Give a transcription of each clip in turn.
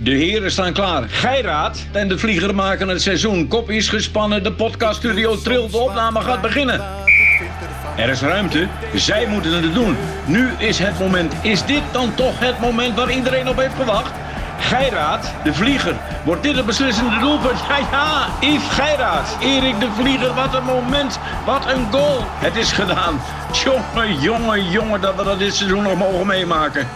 De heren staan klaar. Geiraat en de vlieger maken het seizoen. Kop is gespannen, de podcaststudio trilt, de opname gaat beginnen. Er is ruimte, zij moeten het doen. Nu is het moment. Is dit dan toch het moment waar iedereen op heeft gewacht? Geiraat, de vlieger. Wordt dit het beslissende doelpunt? Ja, ja, Yves Geiraat. Erik de Vlieger, wat een moment. Wat een goal. Het is gedaan. Jongen, jongen, jongen, dat we dat dit seizoen nog mogen meemaken.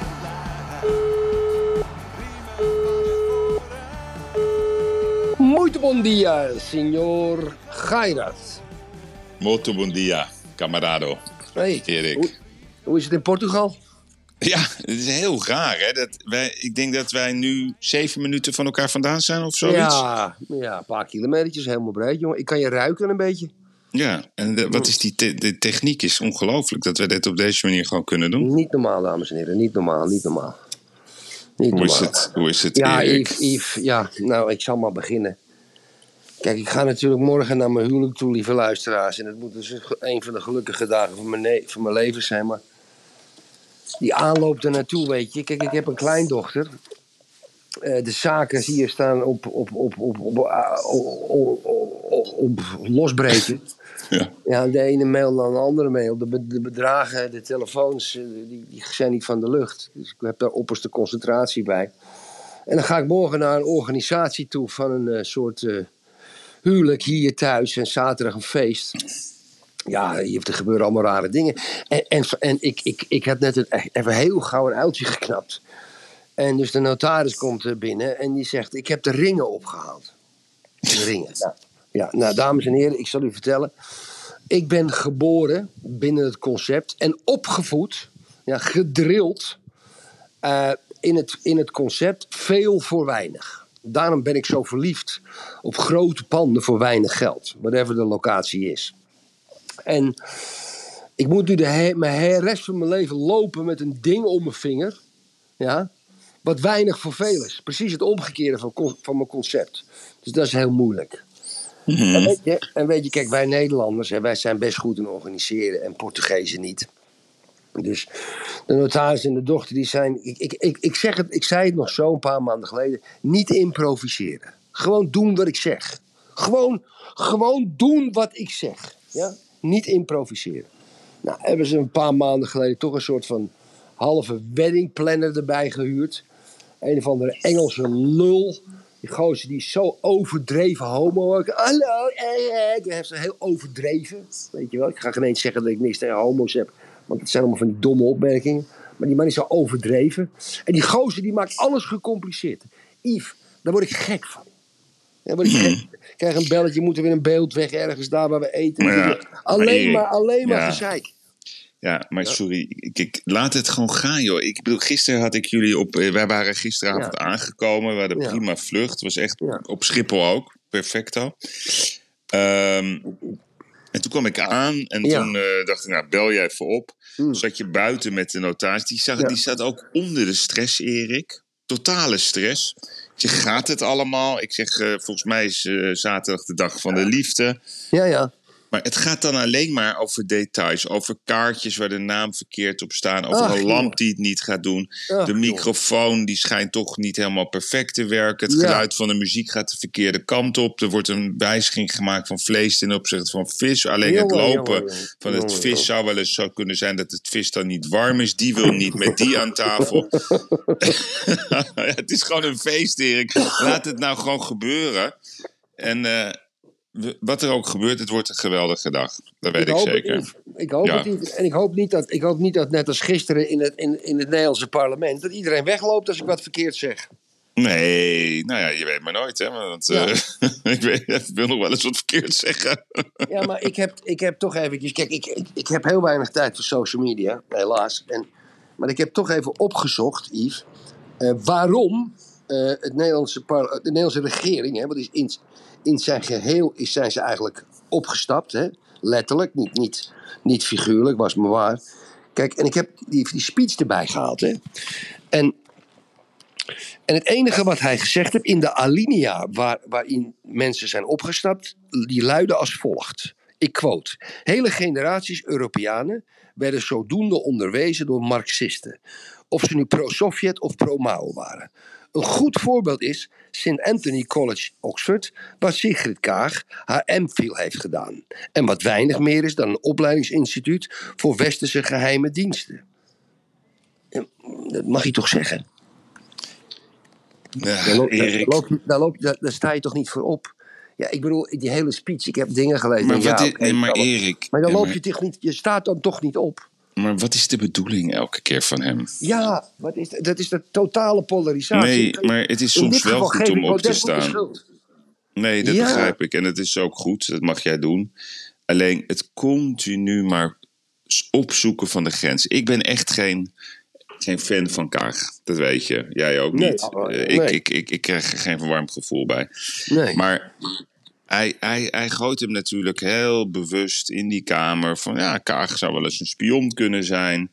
Bom dia. Molto bom dia, camarado. Hey, Erik. Hoe, hoe is het in Portugal? Ja, het is heel raar, hè? Dat wij, ik denk dat wij nu zeven minuten van elkaar vandaan zijn of zoiets. Ja, ja, een paar kilometertjes, helemaal breed, jongen. Ik kan je ruiken een beetje. Ja, en de, wat is die te- de techniek is ongelooflijk dat we dit op deze manier gewoon kunnen doen. Niet normaal, dames en heren. Niet normaal, niet normaal. Niet Hoe normaal. is het, hoe is het Ja, Erik? Yves, Yves, ja, nou, ik zal maar beginnen. Kijk, ik ga natuurlijk morgen naar mijn huwelijk toe, lieve luisteraars. En het moet dus een van de gelukkige dagen van mijn, van mijn leven zijn. Maar die aanloop er naartoe, weet je. Kijk, ik heb een kleindochter. Eh, de zaken zie je staan op, op, op, op, op, ah, op, op, op- op losbreken. Ja. Ja, de ene mail dan de andere mail. De, be- de bedragen, de telefoons, eh, die, die zijn niet van de lucht. Dus ik heb daar opperste concentratie bij. En dan ga ik morgen naar een organisatie toe van een eh, soort eh, huwelijk hier thuis. En zaterdag een feest. Ja, hier er gebeuren allemaal rare dingen. En, en, en ik, ik, ik had net een, even heel gauw een uiltje geknapt. En dus de notaris komt binnen en die zegt: Ik heb de ringen opgehaald. De ringen. Ja, nou, dames en heren, ik zal u vertellen. Ik ben geboren binnen het concept en opgevoed, ja, gedrild eh, in, het, in het concept veel voor weinig. Daarom ben ik zo verliefd op grote panden voor weinig geld, whatever de locatie is. En ik moet nu de, he- mijn rest van mijn leven lopen met een ding om mijn vinger. Ja, wat weinig voor veel is. Precies het omgekeerde van, van mijn concept. Dus dat is heel moeilijk. En, weet je, en weet je, kijk, wij Nederlanders, hè, wij zijn best goed in organiseren en Portugezen niet. Dus de notaris en de dochter, die zijn. Ik, ik, ik, ik, zeg het, ik zei het nog zo een paar maanden geleden. Niet improviseren. Gewoon doen wat ik zeg. Gewoon, gewoon doen wat ik zeg. Ja? Niet improviseren. Nou, hebben ze een paar maanden geleden toch een soort van halve wedding planner erbij gehuurd. Een of andere Engelse lul. Die gozer die is zo overdreven homo. Hallo, eh, eh. Die heeft ze heel overdreven. Weet je wel. Ik ga geen eens zeggen dat ik niks tegen homo's heb. Want het zijn allemaal van die domme opmerkingen. Maar die man is zo overdreven. En die gozer die maakt alles gecompliceerd. Yves, daar word ik gek van. Daar word ik krijg een belletje, moet er weer een beeld weg ergens daar waar we eten. Ja, alleen maar, alleen maar ja. gezeik. Ja, maar sorry, kijk, laat het gewoon gaan, joh. Ik bedoel, gisteren had ik jullie op. eh, Wij waren gisteravond Ja. aangekomen. We hadden Ja. prima vlucht. was echt Ja. op Schiphol ook. Perfecto. Ehm, en toen kwam ik aan en Ja. toen eh, dacht ik, nou, bel jij even op. Hmm. Zat je buiten met de notaris. Die, zag, Ja. die zat ook onder de stress, Erik. Totale stress. Ik zeg, gaat het allemaal? Ik zeg, eh, volgens mij is eh, zaterdag de dag van de liefde. Ja, ja. Maar het gaat dan alleen maar over details. Over kaartjes waar de naam verkeerd op staan. Over Ach, een lamp die het niet gaat doen. Ach, de microfoon die schijnt toch niet helemaal perfect te werken. Het Ja. geluid van de muziek gaat de verkeerde kant op. Er wordt een wijziging gemaakt van vlees ten opzichte van vis. Alleen het lopen jongen, jongen. van het vis zou wel eens zo kunnen zijn dat het vis dan niet warm is. Die wil niet met die aan tafel. Ja, het is gewoon een feest, Erik. Laat het nou gewoon gebeuren. En eh, wat er ook gebeurt, het wordt een geweldige dag. Dat weet ik, zeker. Ik hoop Ja. het niet. En ik hoop niet dat, ik hoop niet dat net als gisteren in het, in, in het Nederlandse parlement... dat iedereen wegloopt als ik wat verkeerd zeg. Nee, nou ja, je weet maar nooit, hè. Want Ja. eh, ik, weet, ik wil nog wel eens wat verkeerd zeggen. Ja, maar ik heb, ik heb toch eventjes... Kijk, ik, ik, ik heb heel weinig tijd voor social media, helaas. En, maar ik heb toch even opgezocht, Yves... eh, waarom eh, het Nederlandse de Nederlandse regering... Hè, wat is in, zijn geheel is, zijn ze eigenlijk opgestapt, hè? letterlijk. Niet, niet, niet figuurlijk, was maar waar. Kijk, en ik heb die, die speech erbij gehaald. Hè? En, en het enige wat hij gezegd heeft in de alinea waar, waarin mensen zijn opgestapt, die luidde als volgt. Ik quote: Hele generaties Europeanen werden zodoende onderwezen door Marxisten. Of ze nu pro-Sovjet of pro-Mao waren. Een goed voorbeeld is St. Anthony College, Oxford, waar Sigrid Kaag haar MPhil heeft gedaan. En wat weinig meer is dan een opleidingsinstituut voor westerse geheime diensten. Dat mag je toch zeggen? Ja, Daar, loop, daar, loop daar, loop daar, sta je toch niet voor op? Ja, ik bedoel, die hele speech, ik heb dingen gelezen. Maar, ja, wat is, nee, maar. Erik, Maar dan loop je toch niet, je staat dan toch niet op? Maar wat is de bedoeling elke keer van hem? Ja, wat is, dat is de totale polarisatie. Nee, maar het is soms wel goed om op te staan. Nee, dat Ja. begrijp ik. En het is ook goed, dat mag jij doen. Alleen het continu maar opzoeken van de grens. Ik ben echt geen, geen fan van Kaag. Dat weet je. Jij ook niet. oh, Eh, ik, nee. ik, ik, ik krijg er geen verwarmd gevoel bij. Nee. Maar hij, hij, hij gooit hem natuurlijk heel bewust in die kamer. Van ja, Kaag zou wel eens een spion kunnen zijn.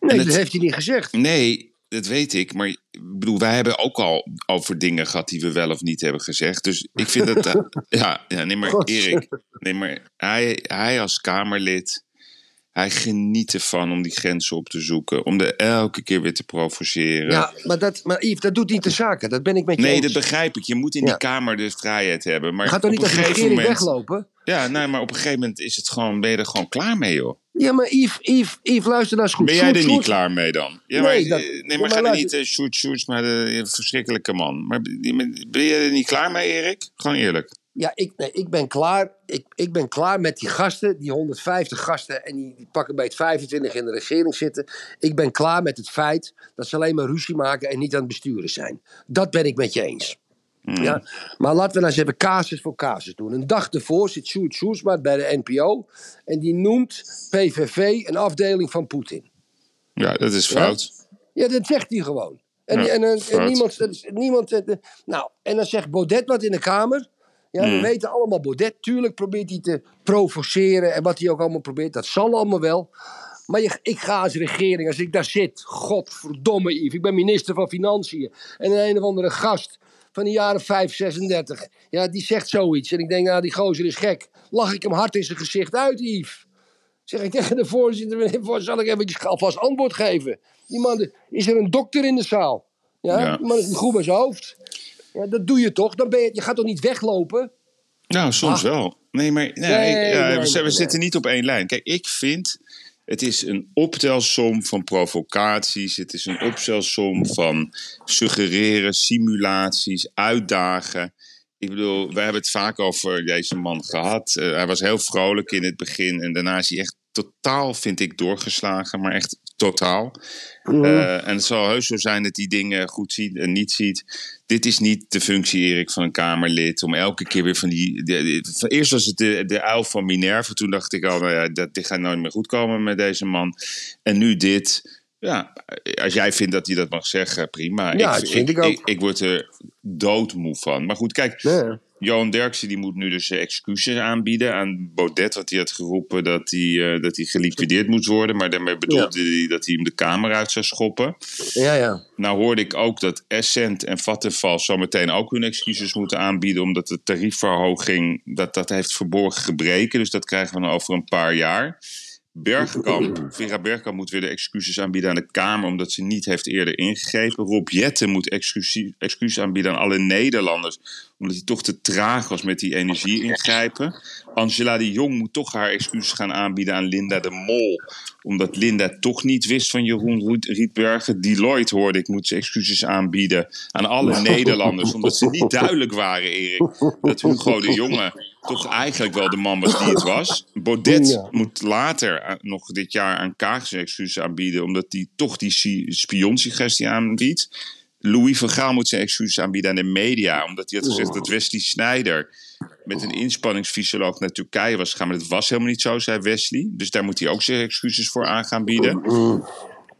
nee, dat heeft hij niet gezegd. Nee, dat weet ik. Maar ik bedoel, wij hebben ook al over dingen gehad die we wel of niet hebben gezegd. Dus ik vind dat. eh, ja, ja, nee, maar. Erik. Nee, maar hij, hij als Kamerlid. Hij geniet ervan om die grenzen op te zoeken. Om er elke keer weer te provoceren. Ja, maar, dat, maar Yves, dat doet niet de zaken. Dat ben ik met je Nee, eens. dat begrijp ik. Je moet in Ja. die Kamer de vrijheid hebben. Maar gaat toch niet op als een de gegeven regering moment. weglopen? Ja, nee, maar op een gegeven moment is het gewoon, ben je er gewoon klaar mee, joh. Ja, maar Yves, Yves, Yves luister nou eens goed. Ben jij Sjoerd, er niet Sjoerd- klaar mee dan? Ja, Nee, maar, dat- eh, nee, maar ga er niet uh, shoot shoots, maar de eh, verschrikkelijke man. Maar ben ben je er niet klaar mee, Erik? Gewoon eerlijk. Ja, ik, nee, ik ben klaar. Ik, ik ben klaar met die gasten, die 150 gasten en die, die pakken bij het 25 in de regering zitten. Ik ben klaar met het feit dat ze alleen maar ruzie maken en niet aan het besturen zijn. Dat ben ik met je eens. Hmm. Ja, maar laten we nou eens even casus voor casus doen. Een dag ervoor zit Sjoerd Sjoerdsma bij de NPO en die noemt PVV een afdeling van Poetin. Ja, dat is fout. Ja, dat zegt hij gewoon. En, Ja, en, en, en fout. niemand, niemand. eh, Nou, en dan zegt Baudet wat in de Kamer. Ja, we weten allemaal Baudet. Tuurlijk probeert hij te provoceren. En wat hij ook allemaal probeert, dat zal allemaal wel. Maar je, ik ga als regering, als ik daar zit. Godverdomme, Yves. Ik ben minister van Financiën. En een, een of andere gast van de jaren 5, 36. Ja, die zegt zoiets. En ik denk, nou, die gozer is gek. Lach ik hem hard in zijn gezicht uit, Yves. Zeg ik tegen de voorzitter, meneer zal ik even alvast antwoord geven? Die man, is er een dokter in de zaal? Ja, Ja. die man is niet goed bij zijn hoofd. Ja, dat doe je toch? Dan ben je, je gaat toch niet weglopen? Nou, soms Ah. wel. Nee, maar nee, we, zitten niet op één lijn. Kijk, ik vind... Het is een optelsom van provocaties. Het is een optelsom van suggereren, simulaties, uitdagen. Ik bedoel, we hebben het vaak over deze man gehad. Eh, hij was heel vrolijk in het begin. En daarna is hij echt totaal, vind ik, doorgeslagen. Maar echt totaal. Eh, en het zal heus zo zijn dat hij dingen goed ziet en niet ziet. Dit is niet de functie, Erik, van een Kamerlid. Om elke keer weer van die. de- de- van- eerst was het de, de uil van Minerva. Toen dacht ik al, nou ja, dat, dit gaat nooit meer goed komen met deze man. En nu dit. Ja, als jij vindt dat hij dat mag zeggen, prima. Ja, dat vind ik ook. Ik, ik word er doodmoe van. Maar goed, kijk. Nee. Johan Derksen die moet nu dus eh, excuses aanbieden aan Baudet. Want hij had geroepen dat hij, eh, dat hij geliquideerd moest worden. Maar daarmee bedoelde hij dat hij hem de Kamer uit zou schoppen. Ja, ja. Nou hoorde ik ook dat Essent en Vattenfall zometeen ook hun excuses moeten aanbieden. Omdat de tariefverhoging, dat, dat heeft verborgen gebreken. Dus dat krijgen we dan over een paar jaar. Bergkamp, Vera Bergkamp moet weer de excuses aanbieden aan de Kamer. Omdat ze niet heeft eerder ingegrepen. Rob Jetten moet excuses, excuses aanbieden aan alle Nederlanders. Omdat hij toch te traag was met die energie ingrijpen. Angela de Jong moet toch haar excuses gaan aanbieden aan Linda de Mol. Omdat Linda toch niet wist van Jeroen Riet- Rietbergen. Deloitte hoorde ik moet ze excuses aanbieden aan alle Nederlanders. Omdat ze niet duidelijk waren, Erik. Dat Hugo de Jonge toch eigenlijk wel de man was die het was. Baudet Ja. moet later aan- nog dit jaar aan Kaag zijn excuses aanbieden. Omdat hij toch die spionsuggestie aanbiedt. Louis van Gaal moet zijn excuses aanbieden aan de media. Omdat hij had gezegd dat Wesley Snijder met een inspanningsfysioloog naar Turkije was gegaan. Maar dat was helemaal niet zo, zei Wesley. Dus daar moet hij ook zijn excuses voor aan gaan bieden.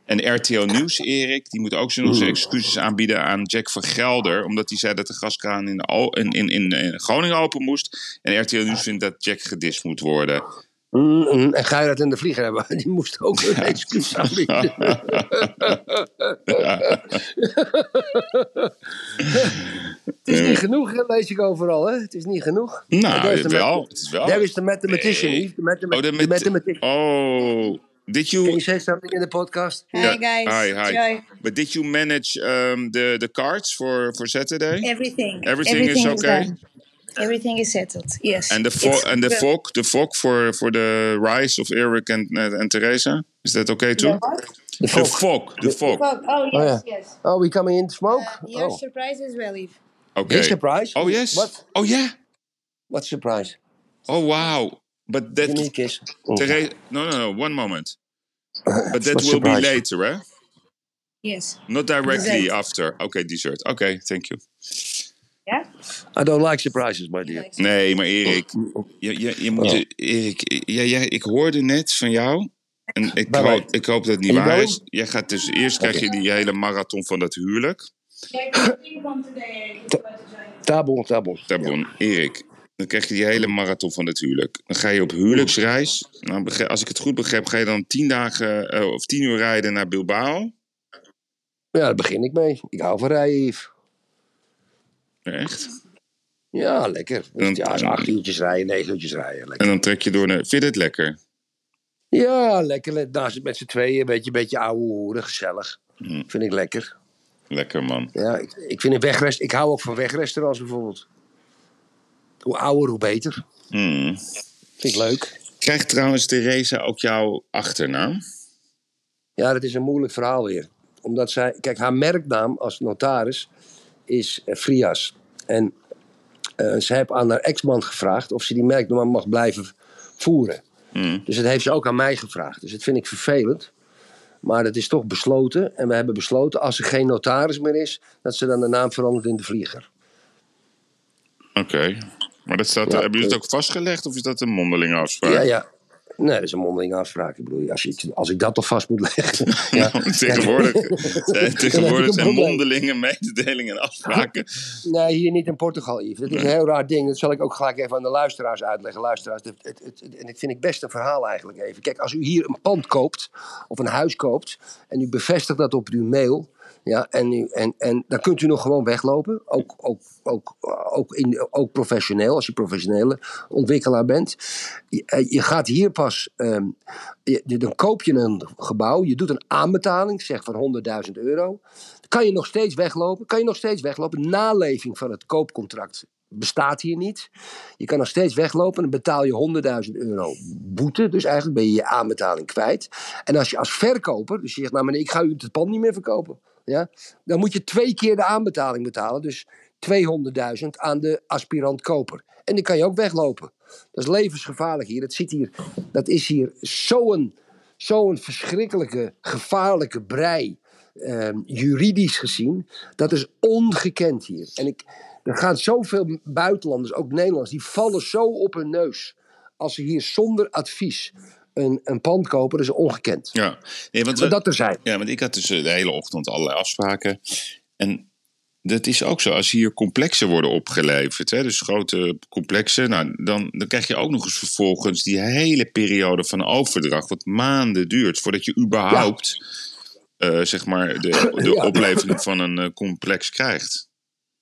En RTL Nieuws, Erik, die moet ook zijn, excuses aanbieden aan Jack van Gelder. Omdat hij zei dat de gaskraan in, in, in Groningen open moest. En RTL Nieuws vindt dat Jack gedist moet worden. Mm. En Geirat en de Vlieger hebben, die moest ook een excuus aanbieden. Het is niet genoeg, hè, lees ik overal. Hè? Het is niet genoeg. Nou, There is the wel. Het is wel. There is the mathematician. The mathema- Oh, de the mathematician. Oh, did Can you you... say something in the podcast? Hi Yeah. guys. Hi, hi. Joy. But did you manage um, the, the cards for, for Saturday? Everything. Everything is okay? done. Everything is settled. Yes. And the fo It's and the good. fog, the fog for for the rise of Eric and uh, and Teresa. Is that okay too? The what? The The fog. fog, the fog. Fog. Oh yes, Oh, yeah. yes. Oh, we coming in smoke? Uh, your oh. surprise as well, Eve. Okay. His surprise? Oh yes. What? Oh yeah. What surprise? Oh wow. But Give me a that kiss. Teresa. No, no, no. One moment. But that will be later, eh? Yes. Not directly Dessert. after. Okay, dessert. Okay, thank you. I don't like surprises, my dear. Nee, maar Erik, je, je, je moet, Ja. Erik, ja, ja, ik hoorde net van jou. En ik, hoop, ik hoop dat het niet waar is. Jij gaat dus eerst krijg je die hele marathon van dat huwelijk. Tabon, tabon. Tabon, Erik. Dan krijg je die hele marathon van het huwelijk. Dan ga je op huwelijksreis. Nou, als ik het goed begrijp, ga je dan tien dagen eh, of tien uur rijden naar Bilbao. Ja, daar begin ik mee. Ik hou van rijden, Yves. Echt? Ja, lekker. Dan- Ja, acht uurtjes rijden, negen uurtjes rijden. En Lekker. dan trek je door naar. Vind je het lekker? Ja, lekker. le- Naast met z'n tweeën, een beetje, beetje ouwe hoeren, gezellig. Hm. Vind ik lekker. Lekker man. Ja, ik, ik vind een wegrest. Ik hou ook van wegrestaurants bijvoorbeeld. Hoe ouder, hoe beter. Hmm. Vind ik leuk. Krijgt trouwens Theresa ook jouw achternaam? Ja, dat is een moeilijk verhaal weer. Omdat zij, kijk, haar merknaam als notaris is eh, Frias. En eh ze heeft aan haar ex-man gevraagd of ze die merknaam mag blijven voeren. Hmm. Dus dat heeft ze ook aan mij gevraagd. Dus dat vind ik vervelend. Maar dat is toch besloten. En we hebben besloten, als er geen notaris meer is, dat ze dan de naam verandert in de vlieger. Oké. Maar dat staat, Ja, hebben jullie het eh, ook vastgelegd of is dat een mondelinge afspraak? Ja, ja. Nee, dat is een mondelinge afspraak. Ik bedoel, als, ik, als ik dat toch vast moet leggen. ja. tegenwoordig tegenwoordig zijn mondelinge mededelingen en afspraken. Nee, hier niet in Portugal, Yves. Dat is een heel raar ding. Dat zal ik ook gelijk even aan de luisteraars uitleggen. Luisteraars, het, het, het- en ik vind ik best een verhaal eigenlijk even. Kijk, als u hier een pand koopt, of een huis koopt, en u bevestigt dat op uw mail, ja, en, en, en dan kunt u nog gewoon weglopen. Ook, ook, ook, ook, in, ook professioneel, als je professionele ontwikkelaar bent. Je, eh, gaat hier pas, ehm, je, dan koop je een gebouw, je doet een aanbetaling, zeg van 100.000 euro. Kan je nog steeds weglopen? Kan je nog steeds weglopen? Naleving van het koopcontract bestaat hier niet. Je kan nog steeds weglopen en betaal je 100.000 euro boete. Dus eigenlijk ben je je aanbetaling kwijt. En als je als verkoper, dus je zegt, nou meneer, ik ga u het pand niet meer verkopen. Ja, dan moet je twee keer de aanbetaling betalen. Dus 200.000 aan de aspirant koper. En dan kan je ook weglopen. Dat is levensgevaarlijk hier. Dat, zit hier, dat is hier zo'n zo'n verschrikkelijke, gevaarlijke brei. ehm, juridisch gezien. Dat is ongekend hier. En ik, er gaan zoveel buitenlanders, ook Nederlanders, die vallen zo op hun neus. Als ze hier zonder advies een, een pand kopen, dat is ongekend. Ja, nee, want, we- dat er zijn. ja, want ik had dus eh, de hele ochtend allerlei afspraken. En dat is ook zo. Als hier complexen worden opgeleverd, hè, dus grote complexen, nou, dan, dan krijg je ook nog eens vervolgens die hele periode van overdracht, wat maanden duurt voordat je überhaupt eh, zeg maar de, de Ja. oplevering van een eh, complex krijgt.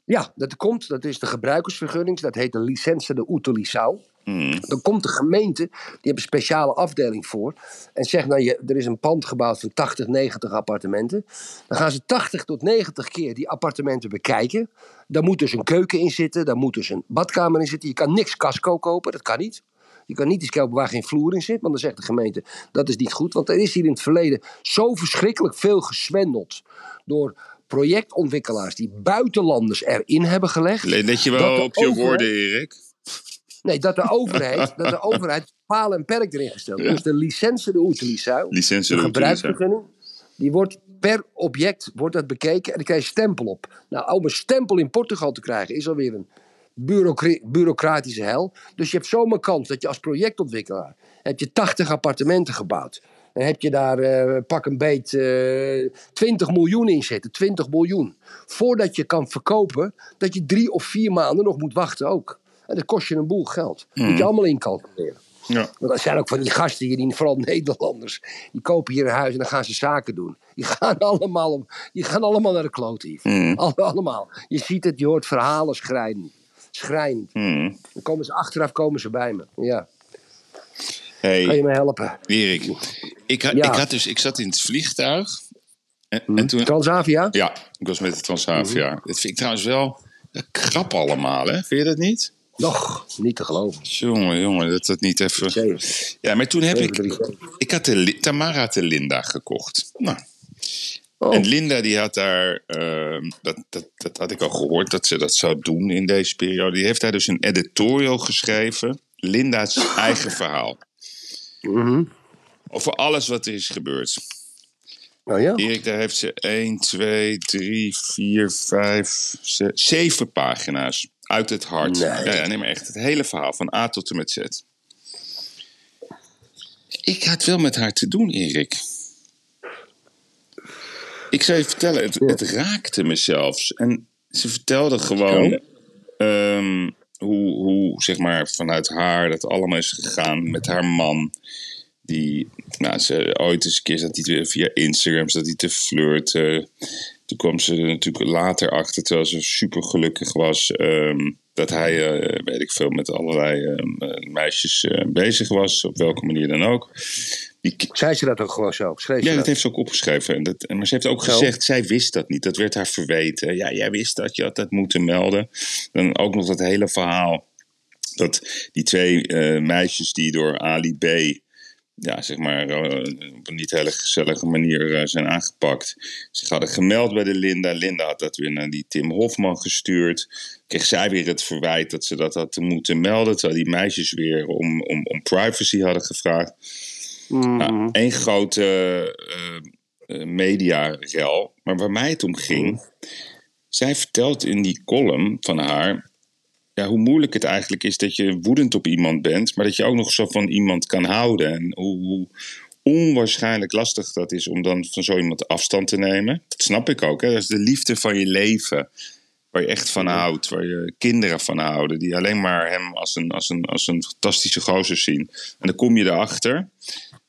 Ja, dat komt. Dat is de gebruikersvergunning. Dat heet de licentie de utilizau. Hmm. Dan komt de gemeente, die hebben een speciale afdeling voor. En zegt nou, je, er is een pand gebouwd van 80, 90 appartementen. Dan gaan ze 80 tot 90 keer die appartementen bekijken. Daar moet dus een keuken in zitten, daar moet dus een badkamer in zitten. Je kan niks casco kopen, dat kan niet. Je kan niet iets kopen waar geen vloer in zit, want dan zegt de gemeente dat is niet goed. Want er is hier in het verleden zo verschrikkelijk veel geswendeld door projectontwikkelaars die buitenlanders erin hebben gelegd. Let je wel op je woorden, Erik. Nee, dat de overheid, dat de overheid paal en perk erin gesteld. Dus de licentie de utilizau, Licentie de de gebruiksvergunning, die wordt per object wordt dat bekeken en dan krijg je stempel op. Nou, om een stempel in Portugal te krijgen is alweer een bureaucra- bureaucratische hel. Dus je hebt zomaar kans dat je als projectontwikkelaar heb je 80 appartementen gebouwd. Dan heb je daar eh, pak een beet eh 20 miljoen in zitten. 20 miljoen. Voordat je kan verkopen, dat je drie of vier maanden nog moet wachten ook. En dat kost je een boel geld. Moet je allemaal incalculeren. Ja. Want er zijn ook van die gasten hier, die, vooral Nederlanders, die kopen hier een huis en dan gaan ze zaken doen. Die gaan allemaal, om- die gaan allemaal naar de hier. Mm. Alle- allemaal. Je ziet het, je hoort verhalen schrijnen. Schrijnend. Dan komen ze achteraf komen ze bij me. Ja, Hey, kan je me helpen? Erik, ik, Ja. ik, had dus, ik zat in het vliegtuig. En, en toen, Transavia? ja, ik was met de Transavia. Dat vind ik trouwens wel krap allemaal, hè? Vind je dat niet? Nog, niet te geloven. Jongen, jongen, dat dat niet even... Ja, maar toen heb ik... Ik had de, Tamara de Linda gekocht. Nou, Oh, En Linda die had daar, ehm, dat, dat, dat had ik al gehoord dat ze dat zou doen in deze periode. Die heeft daar dus een editorial geschreven. Linda's eigen verhaal. mhm. Over alles wat er is gebeurd. oh ja? Erik, daar heeft ze 1, 2, 3, 4, 5, 6, 7 pagina's. Uit het hart. Nee. Ja, ja, nee, maar echt het hele verhaal van A tot en met Z. Ik had wel met haar te doen, Erik. Ik zou je vertellen, het, het raakte me zelfs. En ze vertelde gewoon ehm, hoe, hoe, zeg maar, vanuit haar dat allemaal is gegaan met haar man. Die, nou, ze, ooit eens een keer zat hij via Instagram zat hij te flirten. Toen kwam ze er natuurlijk later achter, terwijl ze super gelukkig was, ehm, dat hij, eh, weet ik veel, met allerlei ehm, eh, meisjes eh, bezig was, op welke manier dan ook. Die, Zei ze dat ook gewoon zo? Schreef ja, dat dat? heeft ze ook opgeschreven. En dat, en- maar ze heeft ook Zo. gezegd, zij wist dat niet. Dat werd haar verweten. Ja, jij wist dat, je had dat moeten melden. Dan ook nog dat hele verhaal. Dat die twee meisjes die door Ali B. Ja, zeg maar, eh, op een niet hele gezellige manier eh, zijn aangepakt. Ze hadden gemeld bij de Linda. Linda had dat weer naar die Tim Hofman gestuurd. Kreeg zij weer het verwijt dat ze dat had moeten melden. Terwijl die meisjes weer om, om, om privacy hadden gevraagd. Mhm. Nou, één grote eh, eh, mediarel. Maar waar mij het om ging. Zij vertelt in die column van haar. Ja, hoe moeilijk het eigenlijk is dat je woedend op iemand bent. Maar dat je ook nog zo van iemand kan houden. En hoe, hoe onwaarschijnlijk lastig dat is om dan van zo iemand afstand te nemen. Dat snap ik ook. Hè? Dat is de liefde van je leven. Waar je echt van houdt. Waar je kinderen van houden. Die alleen maar hem als een, als een, als een fantastische gozer zien. En dan kom je erachter.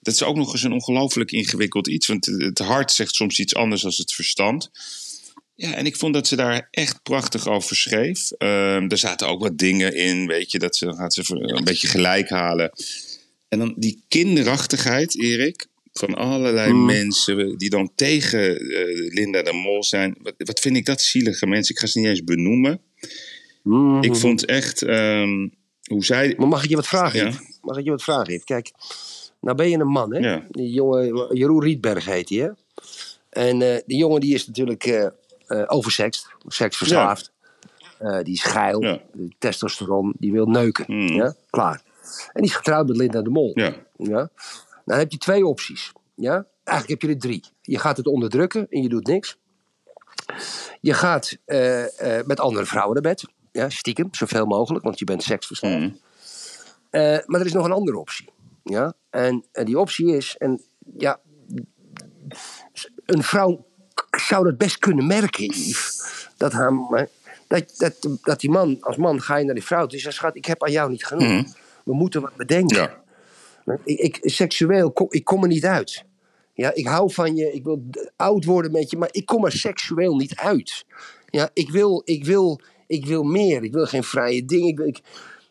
Dat is ook nog eens een ongelooflijk ingewikkeld iets. Want het hart zegt soms iets anders dan het verstand. Ja, en ik vond dat ze daar echt prachtig over schreef. Ehm, er zaten ook wat dingen in, weet je, dat ze, dan gaat ze een beetje gelijk halen. En dan die kinderachtigheid, Erik, van allerlei Mm. mensen die dan tegen eh, Linda de Mol zijn. Wat, wat vind ik dat zielige mensen? Ik ga ze niet eens benoemen. Mhm. Ik vond echt ehm, hoe zij. Maar mag ik je wat vragen? Ja. Mag ik je wat vragen? Yves? Kijk, nou ben je een man, hè? Ja. Die jongen, Jeroen Rietberg heet hij, hè? En eh, die jongen die is natuurlijk eh eh oversext, seksverslaafd. Eh, die is geil, Ja. testosteron, die wil neuken. Mm. Ja? Klaar. En die is getrouwd met Linda de Mol. Ja, Ja? Nou, dan heb je twee opties. Ja? Eigenlijk heb je er drie. Je gaat het onderdrukken en je doet niks. Je gaat eh, met andere vrouwen naar bed. Ja, stiekem, zoveel mogelijk, want je bent seksverslaafd. Mm. Maar er is nog een andere optie. Ja? En, die optie is, en ja, een vrouw zou dat best kunnen merken, Yves. Dat, haar, dat, dat, dat die man, als man ga je naar die vrouw en zegt, schat, ik heb aan jou niet genoeg. Mhm. We moeten wat bedenken. ja. Ik, ik, seksueel, kom, ik kom er niet uit. Ja, ik hou van je, ik wil oud worden met je, maar ik kom er seksueel niet uit. Ja, ik wil, ik wil, ik wil meer. Ik wil geen vrije dingen. Ik, wil- ik,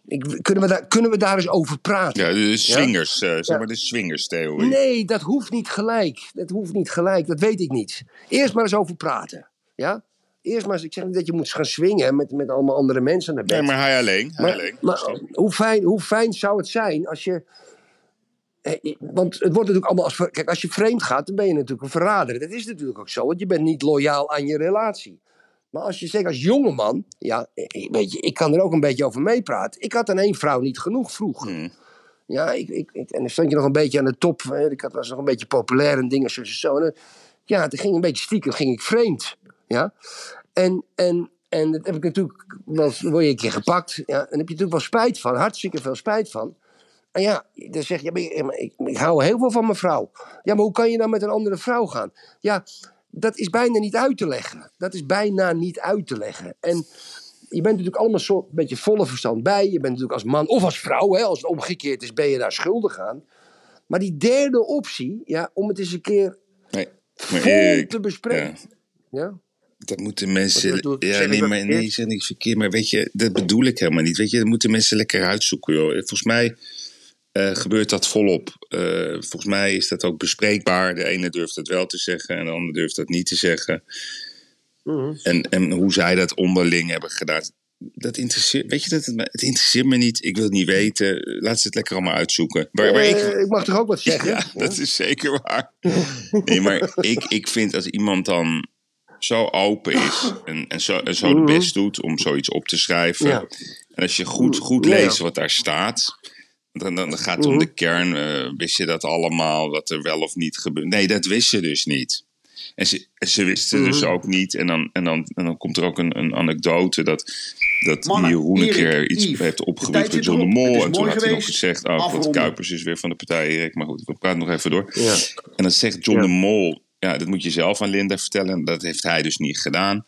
ik, kunnen, we daar, kunnen we daar eens over praten? ja de swingers, eh, zeg Ja. maar de swingerstheorie. Nee, dat hoeft niet gelijk. Dat hoeft niet gelijk, dat weet ik niet. Eerst maar eens over praten. Ja? Eerst maar eens, ik zeg niet dat je moet gaan swingen met, met allemaal andere mensen naar bed. Nee, maar hij alleen. Hij Maar, alleen. maar hoe, fijn, hoe fijn zou het zijn als je. eh, Want het wordt natuurlijk allemaal als. Kijk, als je vreemd gaat, dan ben je natuurlijk een verrader. Dat is natuurlijk ook zo, want je bent niet loyaal aan je relatie. Maar als je zegt als jongeman, ja, eh, weet je, ik kan er ook een beetje over meepraten. Ik had aan één vrouw niet genoeg vroeg. Hmm. Ja, ik, ik, ik- en dan stond je nog een beetje aan de top. hè, Ik had- was nog een beetje populair en dingen zo. zo. En, eh, ja, toen ging een beetje stiekem, ging ik vreemd. Ja. En, en, en dat heb ik natuurlijk, wel, word je een keer gepakt. Ja, en daar heb je natuurlijk wel spijt van, hartstikke veel spijt van. En ja, dan zeg je, ja, maar ik, ik, ik hou heel veel van mijn vrouw. Ja, maar hoe kan je dan met een andere vrouw gaan? Ja, dat is bijna niet uit te leggen. Dat is bijna niet uit te leggen. En je bent natuurlijk allemaal een beetje volle verstand bij. Je bent natuurlijk als man of als vrouw, hè, als het omgekeerd is, ben je daar schuldig aan. Maar die derde optie, ja, om het eens een keer Nee, vol te bespreken. ja, Ja. dat moeten mensen. Bedoel- Ja, zeg nee, maar, nee, zegt niks verkeerd. Maar weet je, dat bedoel ik helemaal niet. Weet je, dat moeten mensen lekker uitzoeken, joh. Volgens mij eh, gebeurt dat volop. Eh, volgens mij is dat ook bespreekbaar. De ene durft het wel te zeggen en de ander durft dat niet te zeggen. Mhm. En, en hoe zij dat onderling hebben gedaan. Dat interesseert, weet je, dat het, me- het interesseert me niet. Ik wil het niet weten. Laat ze het lekker allemaal uitzoeken. Waar ik, Eh, ik mag toch ook wat zeggen? ja, dat is zeker waar. Nee, maar ik, ik vind als iemand dan zo open is en, en zo, en zo de best doet om zoiets op te schrijven. Mhm. Ja. En als je goed, goed leest wat daar staat, dan, dan gaat het om Mhm. de kern. eh, wist je dat allemaal, wat er wel of niet gebeurt? Nee, dat wist je dus niet. En ze, ze wisten dus Mhm. ook niet. En dan, en dan, en dan komt er ook een, een anekdote dat, dat Mannen, Jeroen een keer iets Yves, heeft opgewikt met John de Mol. En toen had hij nog gezegd, oh, Afronden. Kuipers is weer van de partij, Erik. Maar goed, we praten nog even door. Ja. En dan zegt John Ja. de Mol, ja, dat moet je zelf aan Linda vertellen. Dat heeft hij dus niet gedaan.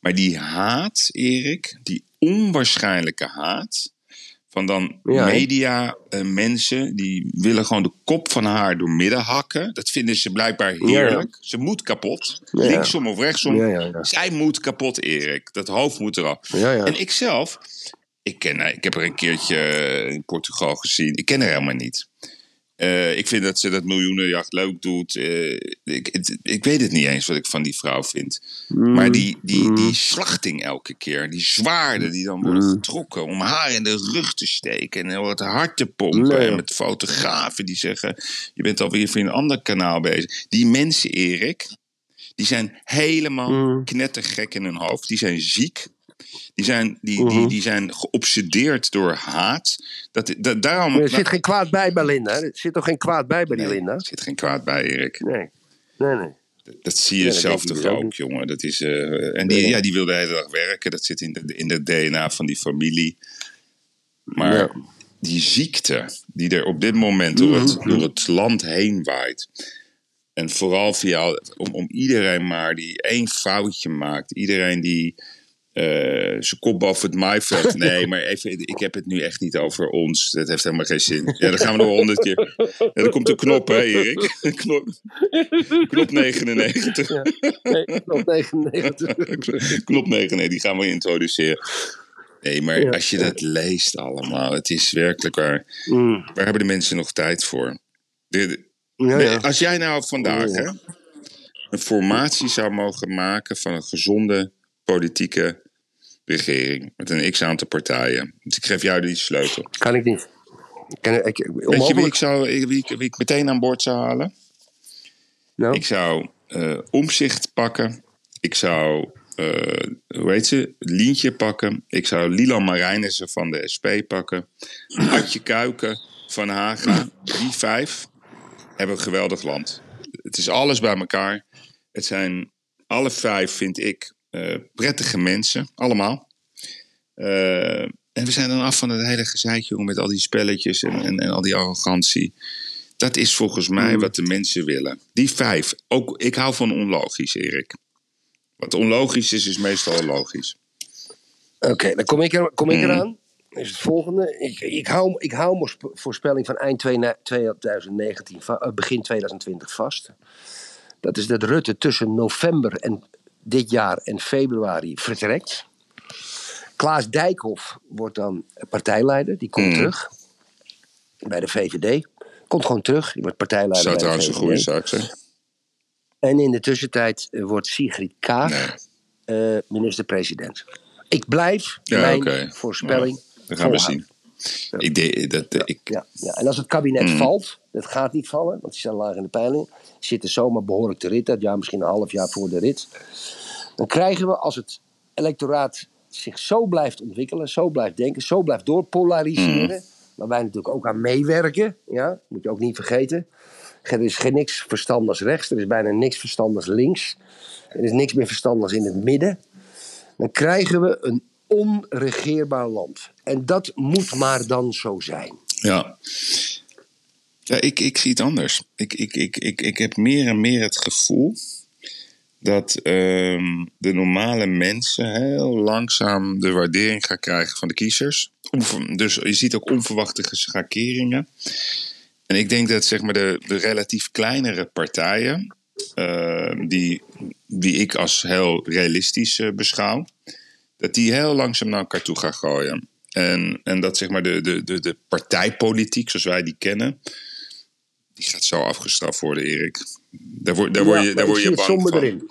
Maar die haat, Erik, die onwaarschijnlijke haat van dan Ja, media eh, mensen die willen gewoon de kop van haar door midden hakken. Dat vinden ze blijkbaar heerlijk. Ze moet kapot. Ja. Linksom of rechtsom. Zij moet kapot, Erik. Dat hoofd moet eraf. En ik zelf, ik, ken, haar- ik heb er een keertje in Portugal gezien. Ik ken haar helemaal niet. Eh, ik vind dat ze dat miljoenenjacht leuk doet. Eh, ik, het- ik weet het niet eens wat ik van die vrouw vind. Mm. Maar die, die, die slachting elke keer, die zwaarden die dan worden Mm. getrokken om haar in de rug te steken en het hart te pompen. Nee. En met fotografen die zeggen: Je bent alweer voor een ander kanaal bezig. Die mensen, Erik, die zijn helemaal Mm. knettergek in hun hoofd. Die zijn ziek. Die zijn, die, die, Mhm. die zijn geobsedeerd door haat. Dat, dat, daarom, Maar er zit geen kwaad bij bij Linda. Er zit toch geen kwaad bij bij die Linda? er zit geen kwaad bij, Erik. Nee. Nee, nee. Dat zie je Ja, zelf toch dus ook jongen. Dat is, eh, en die, Ja. ja, die wil de hele dag werken. Dat zit in de, in de DNA van die familie. Maar Ja. die ziekte die er op dit moment door het, Mhm. door het land heen waait. En vooral via, om, om iedereen maar die één foutje maakt. Iedereen die zijn kop boven het maaiveld. Nee, maar even, ik heb het nu echt niet over ons. Dat heeft helemaal geen zin. Ja, dan gaan we nog honderd keer. Ja, er komt een knop, hè, Erik? Knop, knop 99. Nee, nog 99. Knop 9, nee, die gaan we introduceren. Nee, maar Ja. als je dat leest allemaal, het is werkelijk waar. Mm. Waar hebben de mensen nog tijd voor? De- de- Ja, nee, ja. Als jij nou vandaag Ja. hè, een formatie zou mogen maken van een gezonde politieke regering. Met een x aantal partijen. Dus ik geef jou die sleutel. Kan ik niet. Kan, ik, Weet je wie ik, zou, wie, ik, wie ik meteen aan boord zou halen? Nou, Ik zou eh, omzicht pakken. Ik zou, eh, hoe heet ze? Lientje pakken. Ik zou Lilan Marijnissen van de SP pakken. Adje Kuiken van Haga. Die vijf hebben een geweldig land. Het is alles bij elkaar. Het zijn alle vijf, vind ik, prettige mensen. Allemaal. Eh, en we zijn dan af van het hele gezeitje met al die spelletjes en, en, en al die arrogantie. Dat is volgens mij wat de mensen willen. Die vijf. Ook, ik hou van onlogisch, Erik. Wat onlogisch is, is meestal logisch. Oké, dan kom ik, er, kom ik Mm. eraan. Is het volgende. Ik, ik hou, ik hou mijn sp- voorspelling van eind 2019, va- eh, begin 2020 vast. Dat is dat Rutte tussen november en dit jaar en februari vertrekt. Klaas Dijkhoff wordt dan partijleider. Die komt Mm. terug bij de VVD. Komt gewoon terug. Die wordt partijleider Zou de trouwens een goede zaak zijn. En in de tussentijd eh, wordt Sigrid Kaag Nee. eh, minister-president. Ik blijf Ja, mijn voorspelling Dat gaan we zien. Ik denk dat, ik, Ja, ja. En als het kabinet Mm. valt, dat gaat niet vallen, want die staan laag in de peiling, zitten zomaar behoorlijk te rit uit, ja, misschien een half jaar voor de rit. Dan krijgen we, als het electoraat zich zo blijft ontwikkelen, zo blijft denken, zo blijft doorpolariseren, Mm. waar wij natuurlijk ook aan meewerken, ja, moet je ook niet vergeten. Er is geen niks verstandigs rechts, er is bijna niks verstandigs links, er is niks meer verstandigs in het midden. Dan krijgen we een onregeerbaar land. En dat moet maar dan zo zijn. Ja. Ja, ik, ik zie het anders. Ik, ik, ik, ik, ik heb meer en meer het gevoel dat ehm, de normale mensen heel langzaam de waardering gaan krijgen van de kiezers. Dus je ziet ook onverwachte schakeringen. En ik denk dat zeg maar, de, de relatief kleinere partijen, ehm, die, die ik als heel realistisch eh, beschouw, dat die heel langzaam naar elkaar toe gaan gooien. En, en dat zeg maar de, de, de, de partijpolitiek, zoals wij die kennen, die gaat zo afgestraft worden, Erik. Daar word, daar word je, daar ik word zie je het bang van. erin.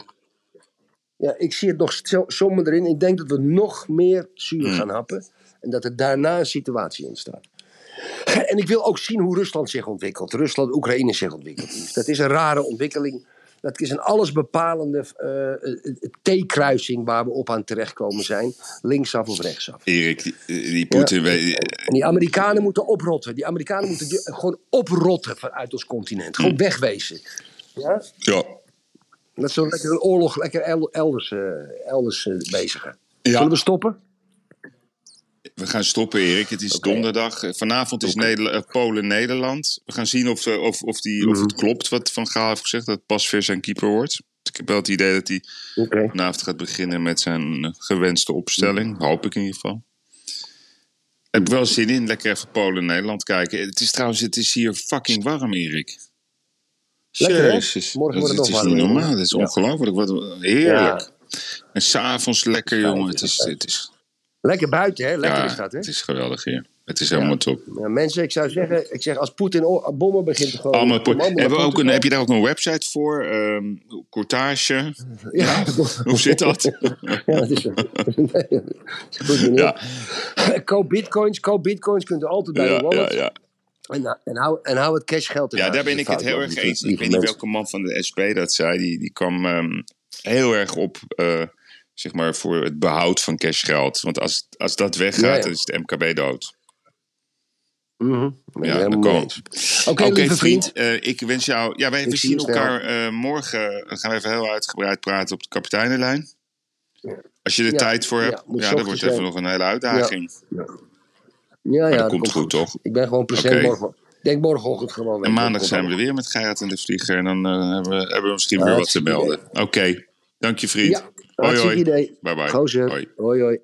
Ja, ik zie het nog zo- somber erin. Ik denk dat we nog meer zuur Hmm. gaan happen. En dat er daarna een situatie ontstaat. En ik wil ook zien hoe Rusland zich ontwikkelt. Rusland, Oekraïne zich ontwikkelt. Dat is een rare ontwikkeling. Dat is een allesbepalende eh, T-kruising waar we op aan terechtkomen zijn. Linksaf of rechtsaf. Erik, die, die Poetin... En die Amerikanen moeten oprotten. Die Amerikanen moeten die- gewoon oprotten vanuit ons continent. Gewoon Hmm. wegwezen. Ja? Ja, Dat ze lekker een oorlog lekker el- elders, eh, elders eh, bezigen. Ja. Zullen we stoppen? We gaan stoppen, Erik. Het is donderdag. Vanavond is Nederla- eh, Polen-Nederland. We gaan zien of, eh, of, of, die, of het Mhm. klopt wat Van Gaal heeft gezegd. Dat Pasveer zijn keeper wordt. Ik heb wel het idee dat hij vanavond gaat beginnen met zijn eh, gewenste opstelling. Hoop ik in ieder geval. Ik heb wel zin in. Lekker even Polen-Nederland kijken. Het is trouwens, het is hier fucking warm, Erik. Lekker? Jezus. Morgen wordt het het nog is niet warmer, normaal. Het is Ja. ongelooflijk. Wat heerlijk. Ja. En s'avonds lekker, jongen. Het is, het is, Lekker buiten, hè? Lekker ja, is dat, hè? het is geweldig hier. Het is helemaal top. Ja, mensen, ik zou zeggen, ik zeg, als Poetin bommen begint te gooien... Allemaal hebben we ook een, heb je daar ook een website voor? Ehm courtage? Ja, Hoe zit dat? ja, dat is zo. Nee, goed. Ja. Koop bitcoins, koop bitcoins, kunt u altijd bij de wallet. ja, ja. En, en, hou, en hou het cashgeld in ja, daar ben ik het heel erg eens. Ik weet niet welke man van de SP dat zei. Die, die kwam ehm, heel erg op eh, zeg maar voor het behoud van cashgeld. Want als, als dat weggaat, Ja, ja. dan is het MKB dood. Mhm, Ja, dat eens. Oké, lieve vriend. eh, ik wens jou... Ja, wij, we Ik zien elkaar eh, morgen. We gaan even heel uitgebreid praten op de kapiteinenlijn. Als je er Ja, tijd voor hebt. Ja, dat wordt even zijn. nog een hele uitdaging. Ja, ja, dat komt goed, toch? Ik ben gewoon present Oké. morgen. Ik denk morgenochtend gewoon. En maandag zijn we er weer met Gerrit en de Vlieger. En dan eh, hebben, we, hebben we misschien weer wat te melden. Oké, dank je vriend. Hoi hartstikke hoi. idee. Bye bye. Gozer. Hoi. hoi. hoi.